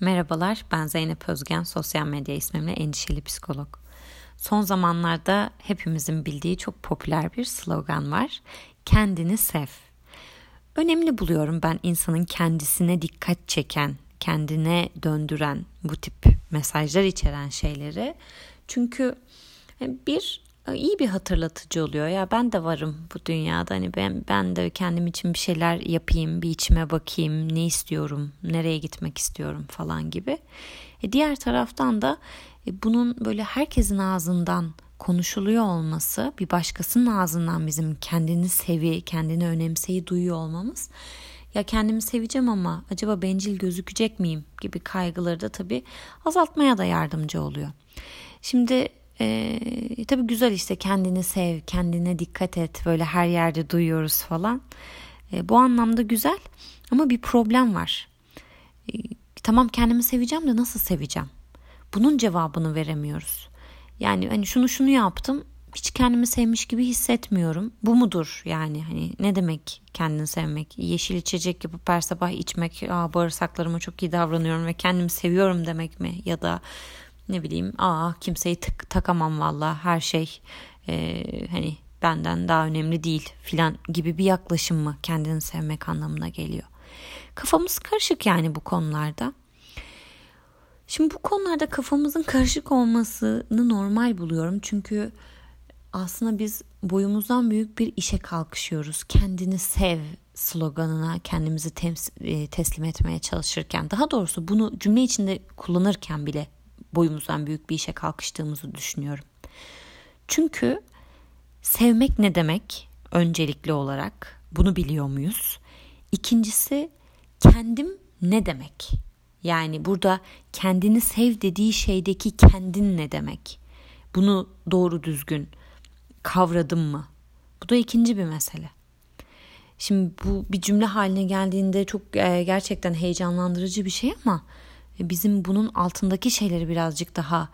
Merhabalar, ben Zeynep Özgen, sosyal medya ismimle endişeli psikolog. Son zamanlarda hepimizin bildiği çok popüler bir slogan var. Kendini sev. Önemli buluyorum ben insanın kendisine dikkat çeken, kendine döndüren bu tip mesajlar içeren şeyleri. Çünkü bir iyi bir hatırlatıcı oluyor. Ya ben de varım bu dünyada. Hani ben ben de kendim için bir şeyler yapayım bir içime bakayım ne istiyorum nereye gitmek istiyorum falan gibi. E diğer taraftan da e, bunun böyle herkesin ağzından konuşuluyor olması bir başkasının ağzından bizim kendini sevi kendini önemseyi duyuyor olmamız ya kendimi seveceğim ama acaba bencil gözükecek miyim? gibi kaygıları da tabii azaltmaya da yardımcı oluyor. Şimdi ee, tabii güzel işte kendini sev, kendine dikkat et. Böyle her yerde duyuyoruz falan. Ee, bu anlamda güzel ama bir problem var. Ee, tamam kendimi seveceğim de nasıl seveceğim? Bunun cevabını veremiyoruz. Yani hani şunu şunu yaptım hiç kendimi sevmiş gibi hissetmiyorum. Bu mudur yani hani ne demek kendini sevmek? Yeşil içecek yapıp her sabah içmek, aa bağırsaklarıma çok iyi davranıyorum ve kendimi seviyorum demek mi? Ya da ne bileyim aa kimseyi tık, takamam valla her şey e, hani benden daha önemli değil filan gibi bir yaklaşım mı kendini sevmek anlamına geliyor. Kafamız karışık yani bu konularda. Şimdi bu konularda kafamızın karışık olmasını normal buluyorum. Çünkü aslında biz boyumuzdan büyük bir işe kalkışıyoruz. Kendini sev sloganına kendimizi e, teslim etmeye çalışırken daha doğrusu bunu cümle içinde kullanırken bile boyumuzdan büyük bir işe kalkıştığımızı düşünüyorum. Çünkü sevmek ne demek öncelikli olarak bunu biliyor muyuz? İkincisi kendim ne demek? Yani burada kendini sev dediği şeydeki kendin ne demek? Bunu doğru düzgün kavradım mı? Bu da ikinci bir mesele. Şimdi bu bir cümle haline geldiğinde çok e, gerçekten heyecanlandırıcı bir şey ama bizim bunun altındaki şeyleri birazcık daha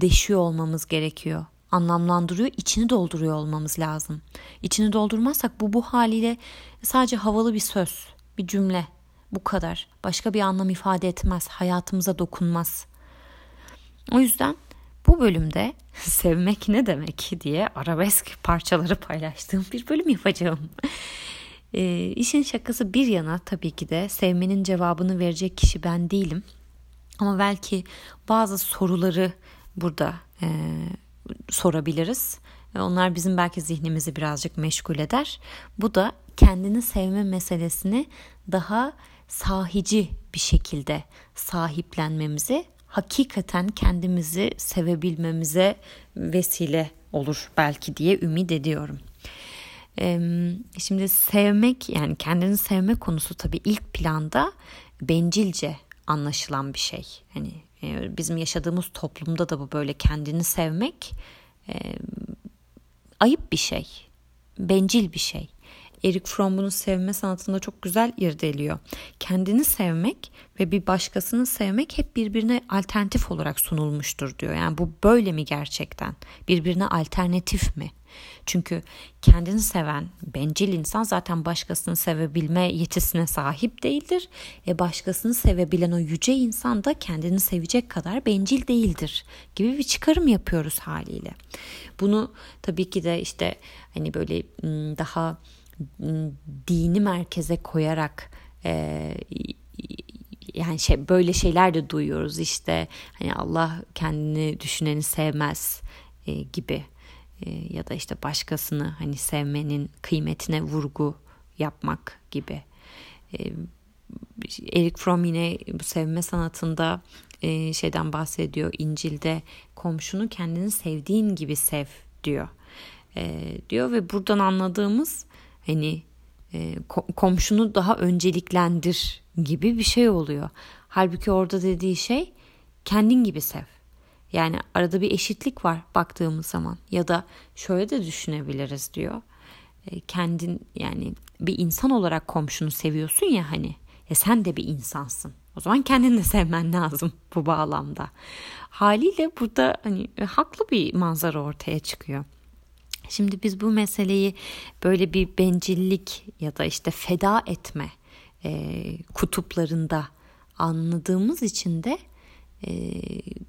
deşiyor olmamız gerekiyor. Anlamlandırıyor, içini dolduruyor olmamız lazım. İçini doldurmazsak bu bu haliyle sadece havalı bir söz, bir cümle. Bu kadar. Başka bir anlam ifade etmez, hayatımıza dokunmaz. O yüzden bu bölümde sevmek ne demek diye arabesk parçaları paylaştığım bir bölüm yapacağım. E, işin şakası bir yana tabii ki de sevmenin cevabını verecek kişi ben değilim. Ama belki bazı soruları burada e, sorabiliriz. Onlar bizim belki zihnimizi birazcık meşgul eder. Bu da kendini sevme meselesini daha sahici bir şekilde sahiplenmemizi, hakikaten kendimizi sevebilmemize vesile olur belki diye ümit ediyorum. Şimdi sevmek yani kendini sevme konusu tabii ilk planda bencilce anlaşılan bir şey. Hani e, bizim yaşadığımız toplumda da bu böyle kendini sevmek ayıp bir şey, bencil bir şey. Eric Fromm bunu sevme sanatında çok güzel irdeliyor. Kendini sevmek ve bir başkasını sevmek hep birbirine alternatif olarak sunulmuştur diyor. Yani bu böyle mi gerçekten? Birbirine alternatif mi? Çünkü kendini seven bencil insan zaten başkasını sevebilme yetisine sahip değildir. E başkasını sevebilen o yüce insan da kendini sevecek kadar bencil değildir gibi bir çıkarım yapıyoruz haliyle. Bunu tabii ki de işte hani böyle daha dini merkeze koyarak e, yani şey böyle şeyler de duyuyoruz işte hani Allah kendini düşüneni sevmez e, gibi e, ya da işte başkasını hani sevmenin kıymetine vurgu yapmak gibi. E, Eric Fromm yine bu sevme sanatında e, şeyden bahsediyor. İncil'de komşunu kendini sevdiğin gibi sev diyor. E, diyor ve buradan anladığımız hani e, komşunu daha önceliklendir gibi bir şey oluyor. Halbuki orada dediği şey kendin gibi sev. Yani arada bir eşitlik var baktığımız zaman ya da şöyle de düşünebiliriz diyor. E, kendin yani bir insan olarak komşunu seviyorsun ya hani e sen de bir insansın. O zaman kendini de sevmen lazım bu bağlamda. Haliyle burada hani e, haklı bir manzara ortaya çıkıyor. Şimdi biz bu meseleyi böyle bir bencillik ya da işte feda etme e, kutuplarında anladığımız için de e,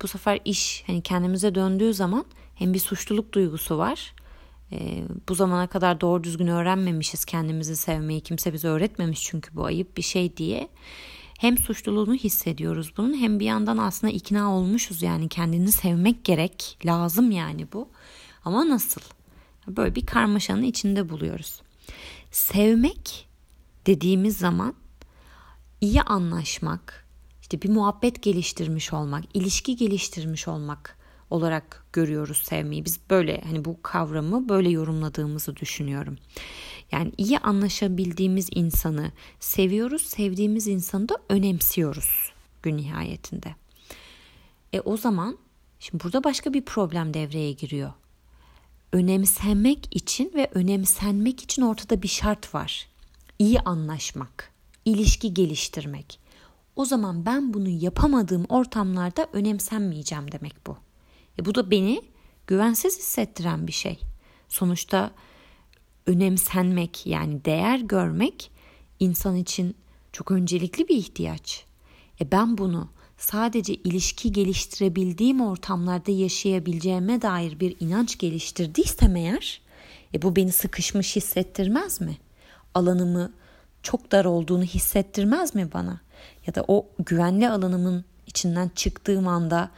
bu sefer iş hani kendimize döndüğü zaman hem bir suçluluk duygusu var. E, bu zamana kadar doğru düzgün öğrenmemişiz kendimizi sevmeyi. Kimse bize öğretmemiş çünkü bu ayıp bir şey diye. Hem suçluluğunu hissediyoruz bunun hem bir yandan aslında ikna olmuşuz yani kendini sevmek gerek. Lazım yani bu. Ama nasıl? Böyle bir karmaşanın içinde buluyoruz. Sevmek dediğimiz zaman iyi anlaşmak, işte bir muhabbet geliştirmiş olmak, ilişki geliştirmiş olmak olarak görüyoruz sevmeyi. Biz böyle hani bu kavramı böyle yorumladığımızı düşünüyorum. Yani iyi anlaşabildiğimiz insanı seviyoruz, sevdiğimiz insanı da önemsiyoruz gün nihayetinde. E o zaman şimdi burada başka bir problem devreye giriyor. Önemsenmek için ve önemsenmek için ortada bir şart var. İyi anlaşmak, ilişki geliştirmek. O zaman ben bunu yapamadığım ortamlarda önemsenmeyeceğim demek bu. E bu da beni güvensiz hissettiren bir şey. Sonuçta önemsenmek yani değer görmek insan için çok öncelikli bir ihtiyaç. E ben bunu sadece ilişki geliştirebildiğim ortamlarda yaşayabileceğime dair bir inanç geliştirdiysem eğer e bu beni sıkışmış hissettirmez mi? Alanımı çok dar olduğunu hissettirmez mi bana? Ya da o güvenli alanımın içinden çıktığım anda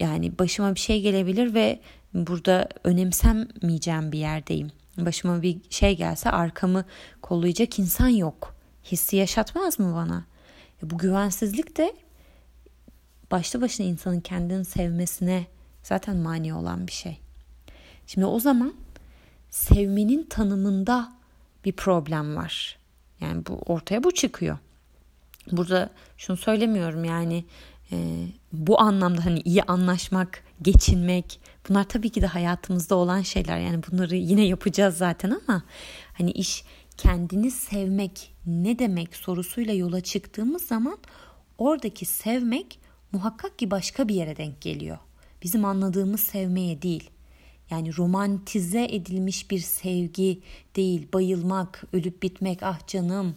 yani başıma bir şey gelebilir ve burada önemsenmeyeceğim bir yerdeyim. Başıma bir şey gelse arkamı kollayacak insan yok. Hissi yaşatmaz mı bana? E bu güvensizlik de başlı başına insanın kendini sevmesine zaten mani olan bir şey. Şimdi o zaman sevmenin tanımında bir problem var. Yani bu ortaya bu çıkıyor. Burada şunu söylemiyorum yani e, bu anlamda hani iyi anlaşmak, geçinmek bunlar tabii ki de hayatımızda olan şeyler. Yani bunları yine yapacağız zaten ama hani iş kendini sevmek ne demek sorusuyla yola çıktığımız zaman oradaki sevmek muhakkak ki başka bir yere denk geliyor. Bizim anladığımız sevmeye değil. Yani romantize edilmiş bir sevgi değil. Bayılmak, ölüp bitmek, ah canım,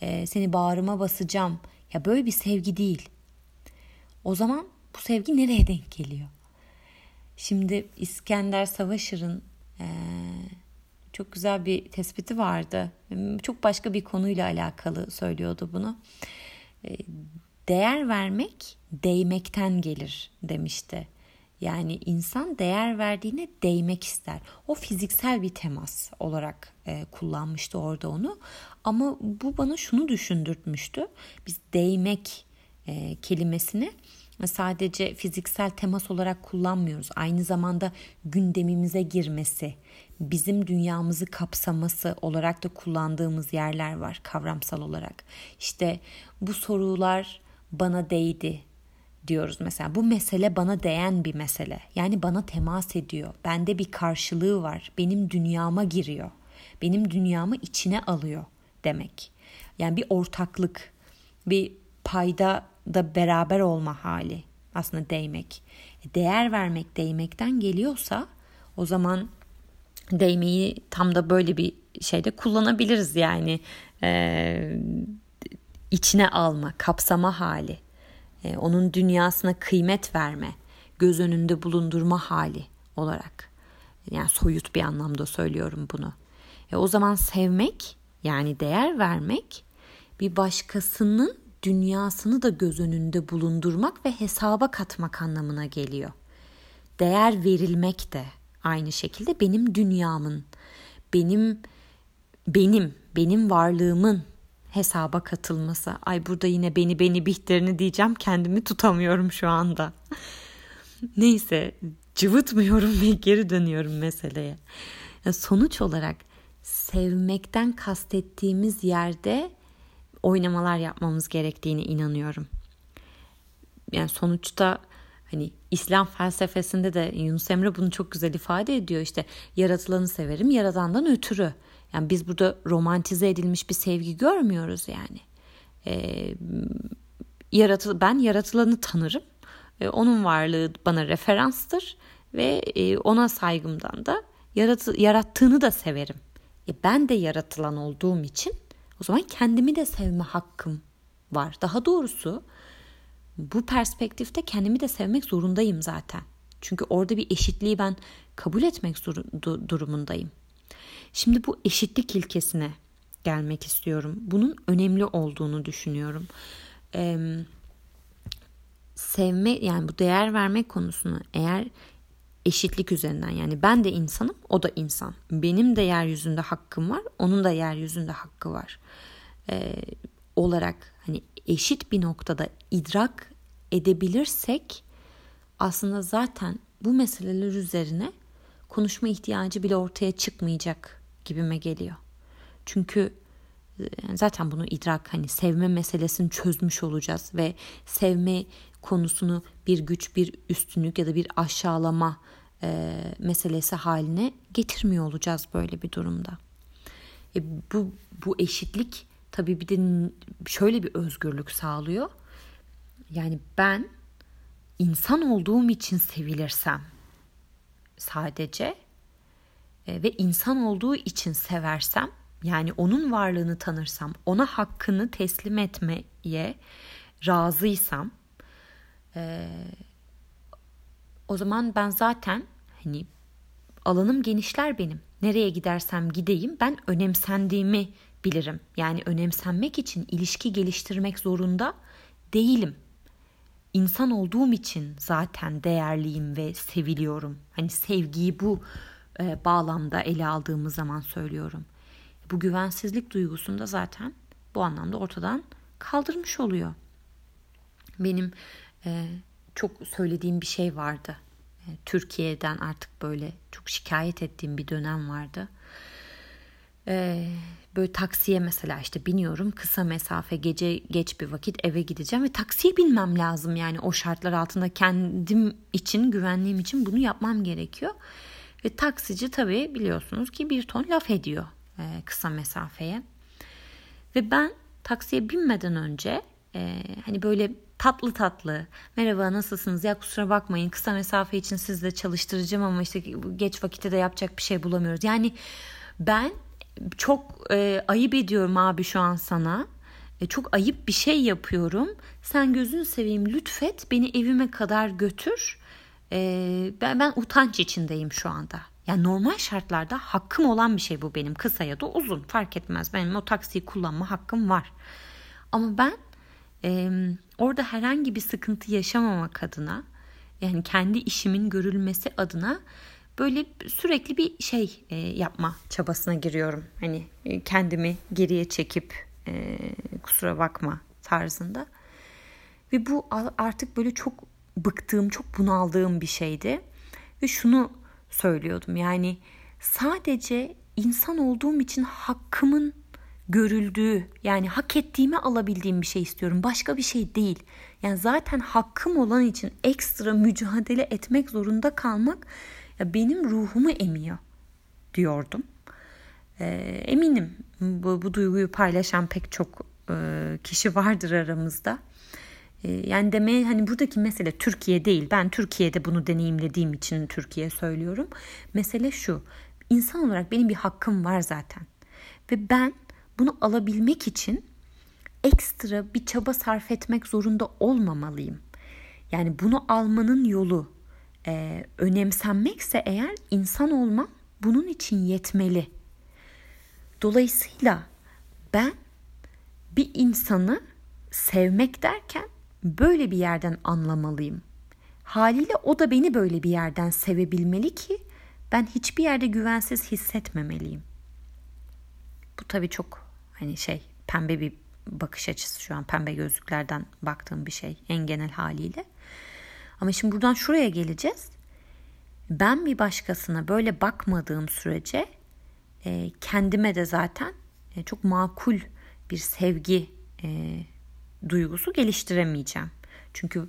e, seni bağrıma basacağım. Ya böyle bir sevgi değil. O zaman bu sevgi nereye denk geliyor? Şimdi İskender Savaşır'ın e, çok güzel bir tespiti vardı. Çok başka bir konuyla alakalı söylüyordu bunu. E, değer vermek değmekten gelir demişti. Yani insan değer verdiğine değmek ister. O fiziksel bir temas olarak e, kullanmıştı orada onu. Ama bu bana şunu düşündürtmüştü. Biz değmek e, kelimesini sadece fiziksel temas olarak kullanmıyoruz. Aynı zamanda gündemimize girmesi, bizim dünyamızı kapsaması olarak da kullandığımız yerler var kavramsal olarak. İşte bu sorular bana değdi diyoruz mesela. Bu mesele bana değen bir mesele. Yani bana temas ediyor. Bende bir karşılığı var. Benim dünyama giriyor. Benim dünyamı içine alıyor demek. Yani bir ortaklık, bir payda da beraber olma hali aslında değmek. E, değer vermek değmekten geliyorsa o zaman değmeyi tam da böyle bir şeyde kullanabiliriz yani ee, içine alma, kapsama hali, onun dünyasına kıymet verme, göz önünde bulundurma hali olarak. Yani soyut bir anlamda söylüyorum bunu. E, o zaman sevmek yani değer vermek bir başkasının dünyasını da göz önünde bulundurmak ve hesaba katmak anlamına geliyor. Değer verilmek de aynı şekilde benim dünyamın, benim benim, benim varlığımın hesaba katılması. Ay burada yine beni beni bihterini diyeceğim kendimi tutamıyorum şu anda. Neyse cıvıtmıyorum ve geri dönüyorum meseleye. Ya sonuç olarak sevmekten kastettiğimiz yerde oynamalar yapmamız gerektiğini inanıyorum. Yani sonuçta hani İslam felsefesinde de Yunus Emre bunu çok güzel ifade ediyor. İşte yaratılanı severim yaradandan ötürü. Yani biz burada romantize edilmiş bir sevgi görmüyoruz yani. Ee, yaratı, ben yaratılanı tanırım. Ee, onun varlığı bana referanstır ve e, ona saygımdan da yaratı, yarattığını da severim. E, ben de yaratılan olduğum için o zaman kendimi de sevme hakkım var. Daha doğrusu bu perspektifte kendimi de sevmek zorundayım zaten. Çünkü orada bir eşitliği ben kabul etmek durumundayım. Şimdi bu eşitlik ilkesine gelmek istiyorum. Bunun önemli olduğunu düşünüyorum. Ee, sevme yani bu değer verme konusunu eğer eşitlik üzerinden yani ben de insanım o da insan. Benim de yeryüzünde hakkım var onun da yeryüzünde hakkı var. Ee, olarak hani eşit bir noktada idrak edebilirsek aslında zaten bu meseleler üzerine konuşma ihtiyacı bile ortaya çıkmayacak gibime geliyor. Çünkü e, zaten bunu idrak hani sevme meselesini çözmüş olacağız ve sevme konusunu bir güç, bir üstünlük ya da bir aşağılama e, meselesi haline getirmiyor olacağız böyle bir durumda. E, bu bu eşitlik tabii bir de şöyle bir özgürlük sağlıyor. Yani ben insan olduğum için sevilirsem sadece e, ve insan olduğu için seversem yani onun varlığını tanırsam ona hakkını teslim etmeye razıysam e, o zaman ben zaten hani alanım genişler benim. Nereye gidersem gideyim ben önemsendiğimi bilirim. Yani önemsenmek için ilişki geliştirmek zorunda değilim. İnsan olduğum için zaten değerliyim ve seviliyorum. Hani sevgiyi bu e, bağlamda ele aldığımız zaman söylüyorum. Bu güvensizlik duygusunu da zaten bu anlamda ortadan kaldırmış oluyor. Benim e, çok söylediğim bir şey vardı. E, Türkiye'den artık böyle çok şikayet ettiğim bir dönem vardı. E, böyle taksiye mesela işte biniyorum kısa mesafe gece geç bir vakit eve gideceğim ve taksiye binmem lazım yani o şartlar altında kendim için güvenliğim için bunu yapmam gerekiyor. Ve taksici tabii biliyorsunuz ki bir ton laf ediyor e, kısa mesafeye. Ve ben taksiye binmeden önce e, hani böyle tatlı tatlı merhaba nasılsınız ya kusura bakmayın kısa mesafe için sizle çalıştıracağım ama işte geç vakitte de yapacak bir şey bulamıyoruz. Yani ben çok e, ayıp ediyorum abi şu an sana. E, çok ayıp bir şey yapıyorum. Sen gözün seveyim lütfet beni evime kadar götür. E, ben, ben utanç içindeyim şu anda. Yani normal şartlarda hakkım olan bir şey bu benim. Kısa ya da uzun fark etmez. Benim o taksiyi kullanma hakkım var. Ama ben e, orada herhangi bir sıkıntı yaşamamak adına yani kendi işimin görülmesi adına böyle sürekli bir şey e, yapma çabasına giriyorum. Hani e, kendimi geriye çekip e, kusura bakma tarzında. Ve bu artık böyle çok bıktığım, çok bunaldığım bir şeydi. Ve şunu söylüyordum yani sadece insan olduğum için hakkımın görüldüğü yani hak ettiğimi alabildiğim bir şey istiyorum. Başka bir şey değil. Yani zaten hakkım olan için ekstra mücadele etmek zorunda kalmak ya benim ruhumu emiyor diyordum. E, eminim bu, bu duyguyu paylaşan pek çok e, kişi vardır aramızda. E, yani demeye hani buradaki mesele Türkiye değil. Ben Türkiye'de bunu deneyimlediğim için Türkiye söylüyorum. Mesele şu. İnsan olarak benim bir hakkım var zaten. Ve ben bunu alabilmek için ekstra bir çaba sarf etmek zorunda olmamalıyım. Yani bunu almanın yolu e, önemsenmekse eğer insan olmam bunun için yetmeli. Dolayısıyla ben bir insanı sevmek derken böyle bir yerden anlamalıyım. Haliyle o da beni böyle bir yerden sevebilmeli ki ben hiçbir yerde güvensiz hissetmemeliyim. Bu tabii çok hani şey pembe bir bakış açısı şu an pembe gözlüklerden baktığım bir şey en genel haliyle. Ama şimdi buradan şuraya geleceğiz. Ben bir başkasına böyle bakmadığım sürece e, kendime de zaten e, çok makul bir sevgi e, duygusu geliştiremeyeceğim. Çünkü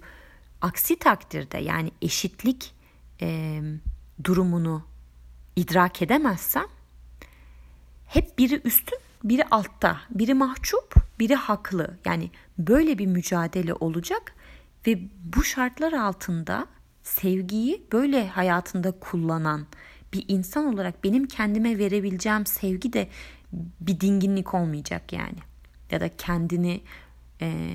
aksi takdirde yani eşitlik e, durumunu idrak edemezsem hep biri üstün biri altta, biri mahcup, biri haklı. Yani böyle bir mücadele olacak ve bu şartlar altında sevgiyi böyle hayatında kullanan bir insan olarak benim kendime verebileceğim sevgi de bir dinginlik olmayacak yani. Ya da kendini e,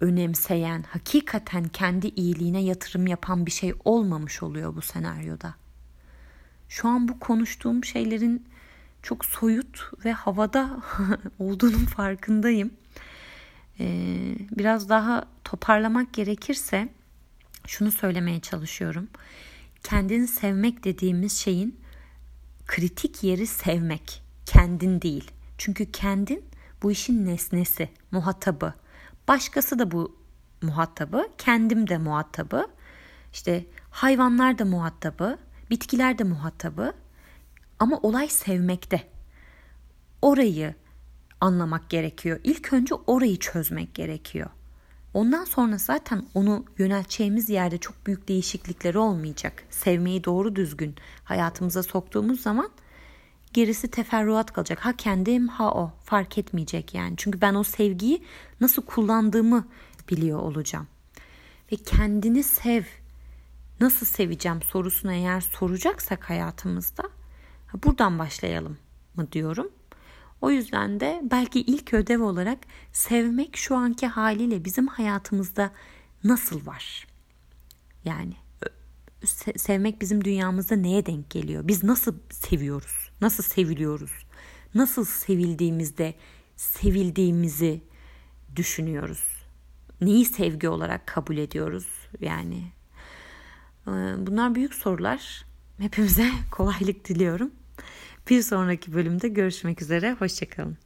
önemseyen, hakikaten kendi iyiliğine yatırım yapan bir şey olmamış oluyor bu senaryoda. Şu an bu konuştuğum şeylerin çok soyut ve havada olduğunun farkındayım. Ee, biraz daha toparlamak gerekirse şunu söylemeye çalışıyorum. Kendini sevmek dediğimiz şeyin kritik yeri sevmek, kendin değil. Çünkü kendin bu işin nesnesi, muhatabı. Başkası da bu muhatabı, kendim de muhatabı. İşte hayvanlar da muhatabı, bitkiler de muhatabı. Ama olay sevmekte. Orayı anlamak gerekiyor. İlk önce orayı çözmek gerekiyor. Ondan sonra zaten onu yönelteceğimiz yerde çok büyük değişiklikler olmayacak. Sevmeyi doğru düzgün hayatımıza soktuğumuz zaman gerisi teferruat kalacak. Ha kendim ha o fark etmeyecek yani. Çünkü ben o sevgiyi nasıl kullandığımı biliyor olacağım. Ve kendini sev. Nasıl seveceğim sorusunu eğer soracaksak hayatımızda buradan başlayalım mı diyorum. O yüzden de belki ilk ödev olarak sevmek şu anki haliyle bizim hayatımızda nasıl var? Yani sevmek bizim dünyamızda neye denk geliyor? Biz nasıl seviyoruz? Nasıl seviliyoruz? Nasıl sevildiğimizde sevildiğimizi düşünüyoruz? Neyi sevgi olarak kabul ediyoruz? Yani bunlar büyük sorular. Hepimize kolaylık diliyorum. Bir sonraki bölümde görüşmek üzere. Hoşçakalın.